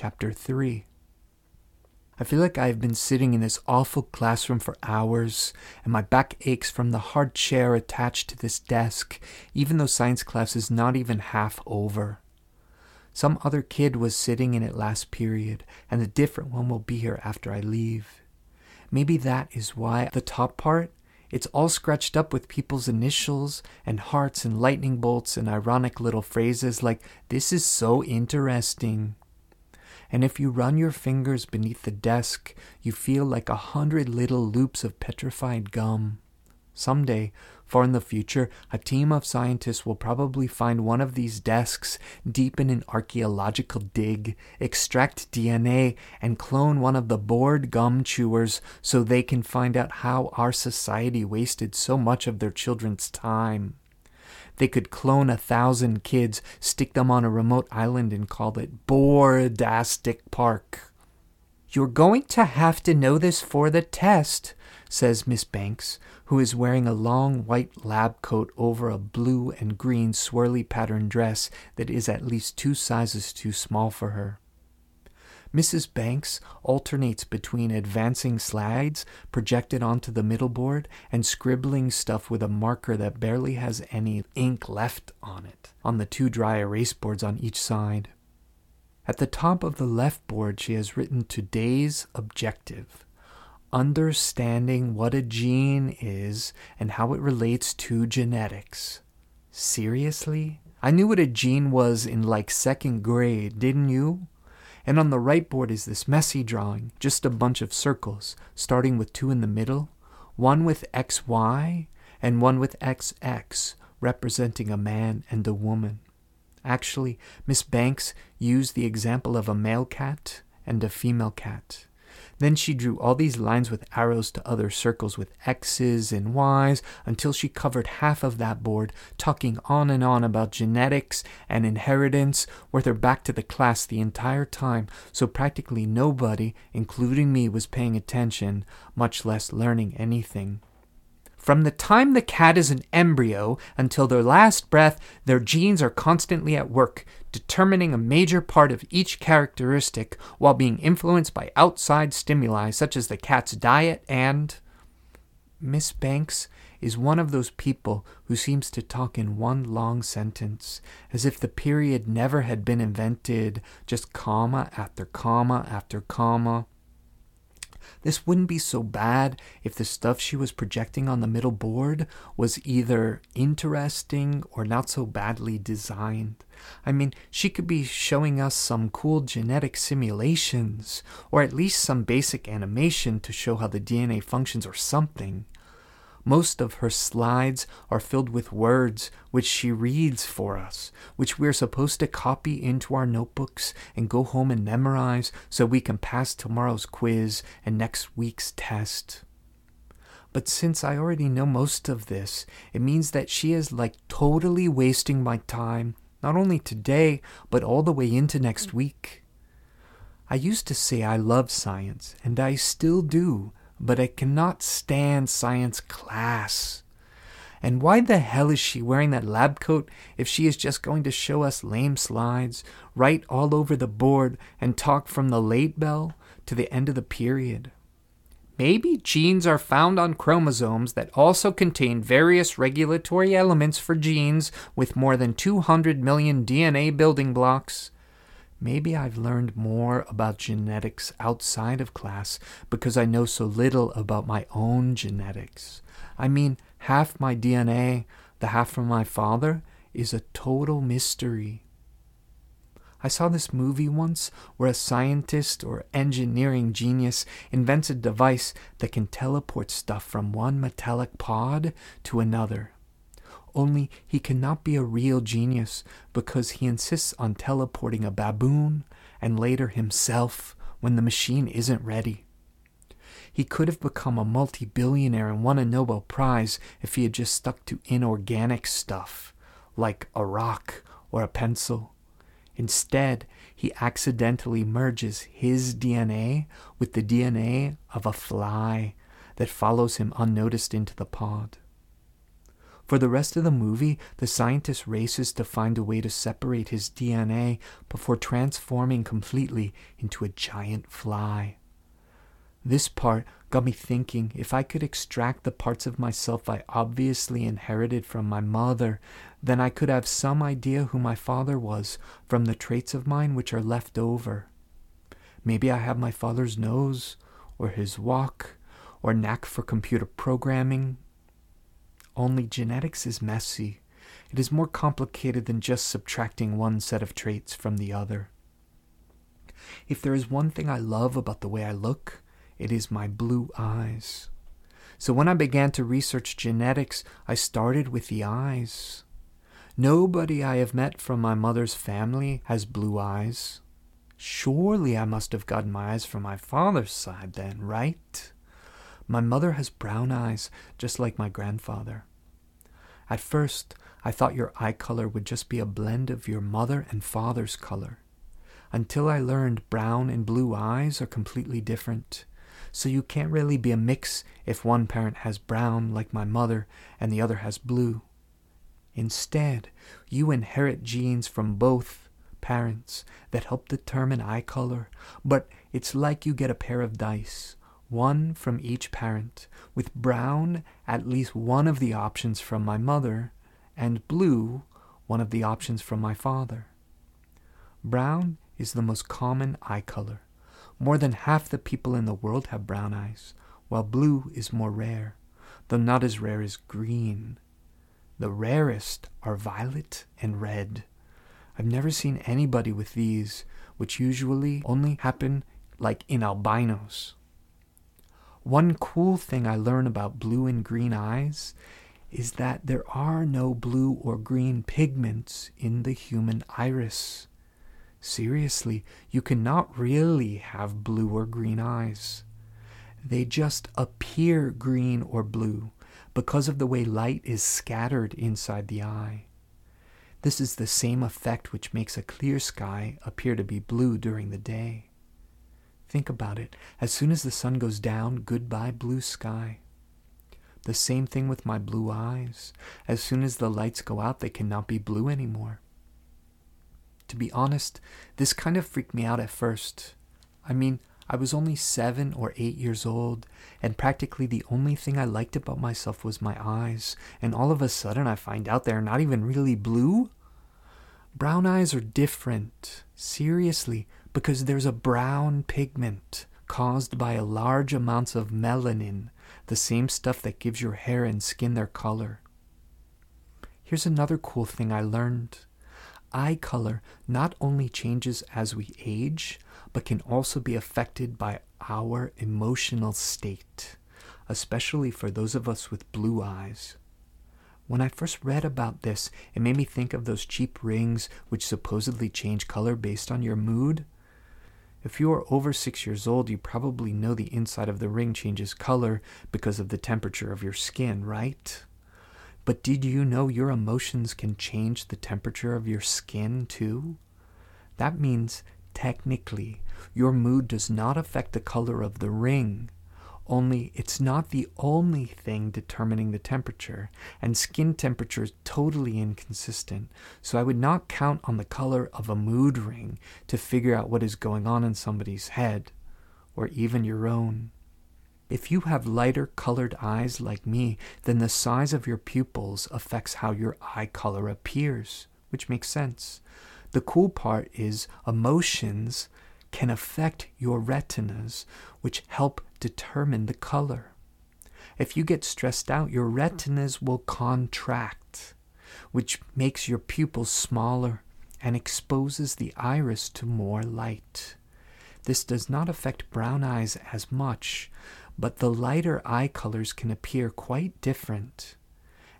Chapter 3. I feel like I've been sitting in this awful classroom for hours, and my back aches from the hard chair attached to this desk, even though science class is not even half over. Some other kid was sitting in it last period, and a different one will be here after I leave. Maybe that is why the top part, it's all scratched up with people's initials and hearts and lightning bolts and ironic little phrases like, This is so interesting. And if you run your fingers beneath the desk, you feel like a hundred little loops of petrified gum. Someday, far in the future, a team of scientists will probably find one of these desks deep in an archaeological dig, extract DNA, and clone one of the bored gum chewers so they can find out how our society wasted so much of their children's time. They could clone a thousand kids, stick them on a remote island, and call it Boredastic Park. You're going to have to know this for the test, says Miss Banks, who is wearing a long white lab coat over a blue and green swirly pattern dress that is at least two sizes too small for her. Mrs. Banks alternates between advancing slides projected onto the middle board and scribbling stuff with a marker that barely has any ink left on it on the two dry erase boards on each side. At the top of the left board, she has written today's objective understanding what a gene is and how it relates to genetics. Seriously? I knew what a gene was in like second grade, didn't you? And on the right board is this messy drawing, just a bunch of circles, starting with two in the middle, one with XY and one with XX, representing a man and a woman. Actually, Miss Banks used the example of a male cat and a female cat. Then she drew all these lines with arrows to other circles with X's and Y's until she covered half of that board, talking on and on about genetics and inheritance, with her back to the class the entire time, so practically nobody, including me, was paying attention, much less learning anything. From the time the cat is an embryo until their last breath, their genes are constantly at work, determining a major part of each characteristic while being influenced by outside stimuli such as the cat's diet and. Miss Banks is one of those people who seems to talk in one long sentence, as if the period never had been invented, just comma after comma after comma. This wouldn't be so bad if the stuff she was projecting on the middle board was either interesting or not so badly designed. I mean, she could be showing us some cool genetic simulations, or at least some basic animation to show how the DNA functions or something. Most of her slides are filled with words which she reads for us, which we're supposed to copy into our notebooks and go home and memorize so we can pass tomorrow's quiz and next week's test. But since I already know most of this, it means that she is like totally wasting my time, not only today, but all the way into next week. I used to say I love science, and I still do, but I cannot stand science class. And why the hell is she wearing that lab coat if she is just going to show us lame slides, write all over the board, and talk from the late bell to the end of the period? Maybe genes are found on chromosomes that also contain various regulatory elements for genes with more than 200 million DNA building blocks. Maybe I've learned more about genetics outside of class because I know so little about my own genetics. I mean, half my DNA, the half from my father, is a total mystery. I saw this movie once where a scientist or engineering genius invents a device that can teleport stuff from one metallic pod to another. Only he cannot be a real genius because he insists on teleporting a baboon and later himself when the machine isn't ready. He could have become a multi billionaire and won a Nobel Prize if he had just stuck to inorganic stuff, like a rock or a pencil. Instead, he accidentally merges his DNA with the DNA of a fly that follows him unnoticed into the pod. For the rest of the movie, the scientist races to find a way to separate his DNA before transforming completely into a giant fly. This part got me thinking if I could extract the parts of myself I obviously inherited from my mother, then I could have some idea who my father was from the traits of mine which are left over. Maybe I have my father's nose, or his walk, or knack for computer programming, only genetics is messy. It is more complicated than just subtracting one set of traits from the other. If there is one thing I love about the way I look, it is my blue eyes. So when I began to research genetics, I started with the eyes. Nobody I have met from my mother's family has blue eyes. Surely I must have gotten my eyes from my father's side then, right? My mother has brown eyes, just like my grandfather. At first, I thought your eye color would just be a blend of your mother and father's color, until I learned brown and blue eyes are completely different. So you can't really be a mix if one parent has brown, like my mother, and the other has blue. Instead, you inherit genes from both parents that help determine eye color, but it's like you get a pair of dice one from each parent, with brown at least one of the options from my mother, and blue one of the options from my father. Brown is the most common eye color. More than half the people in the world have brown eyes, while blue is more rare, though not as rare as green. The rarest are violet and red. I've never seen anybody with these, which usually only happen like in albinos. One cool thing I learn about blue and green eyes is that there are no blue or green pigments in the human iris. Seriously, you cannot really have blue or green eyes. They just appear green or blue because of the way light is scattered inside the eye. This is the same effect which makes a clear sky appear to be blue during the day. Think about it. As soon as the sun goes down, goodbye blue sky. The same thing with my blue eyes. As soon as the lights go out, they cannot be blue anymore. To be honest, this kind of freaked me out at first. I mean, I was only seven or eight years old, and practically the only thing I liked about myself was my eyes, and all of a sudden I find out they're not even really blue? Brown eyes are different. Seriously, because there's a brown pigment caused by a large amounts of melanin, the same stuff that gives your hair and skin their color. Here's another cool thing I learned. Eye color not only changes as we age, but can also be affected by our emotional state, especially for those of us with blue eyes. When I first read about this, it made me think of those cheap rings which supposedly change color based on your mood. If you are over six years old, you probably know the inside of the ring changes color because of the temperature of your skin, right? But did you know your emotions can change the temperature of your skin too? That means, technically, your mood does not affect the color of the ring, only it's not the only thing determining the temperature, and skin temperature is totally inconsistent. So I would not count on the color of a mood ring to figure out what is going on in somebody's head, or even your own. If you have lighter colored eyes like me, then the size of your pupils affects how your eye color appears, which makes sense. The cool part is emotions can affect your retinas, which help determine the color. If you get stressed out, your retinas will contract, which makes your pupils smaller and exposes the iris to more light. This does not affect brown eyes as much, but the lighter eye colors can appear quite different.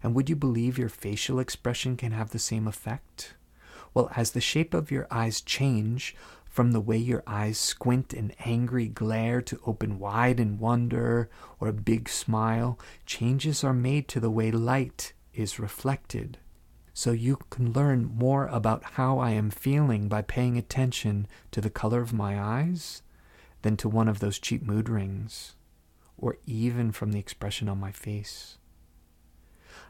And would you believe your facial expression can have the same effect? Well, as the shape of your eyes change, from the way your eyes squint in angry glare to open wide in wonder or a big smile, changes are made to the way light is reflected. So you can learn more about how I am feeling by paying attention to the color of my eyes than to one of those cheap mood rings, or even from the expression on my face.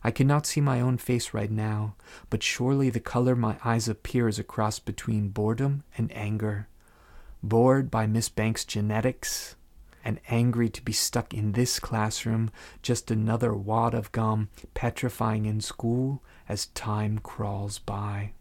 I cannot see my own face right now, but surely the color my eyes appear is a cross between boredom and anger. Bored by Miss Banks' genetics, and angry to be stuck in this classroom, just another wad of gum, petrifying in school as time crawls by.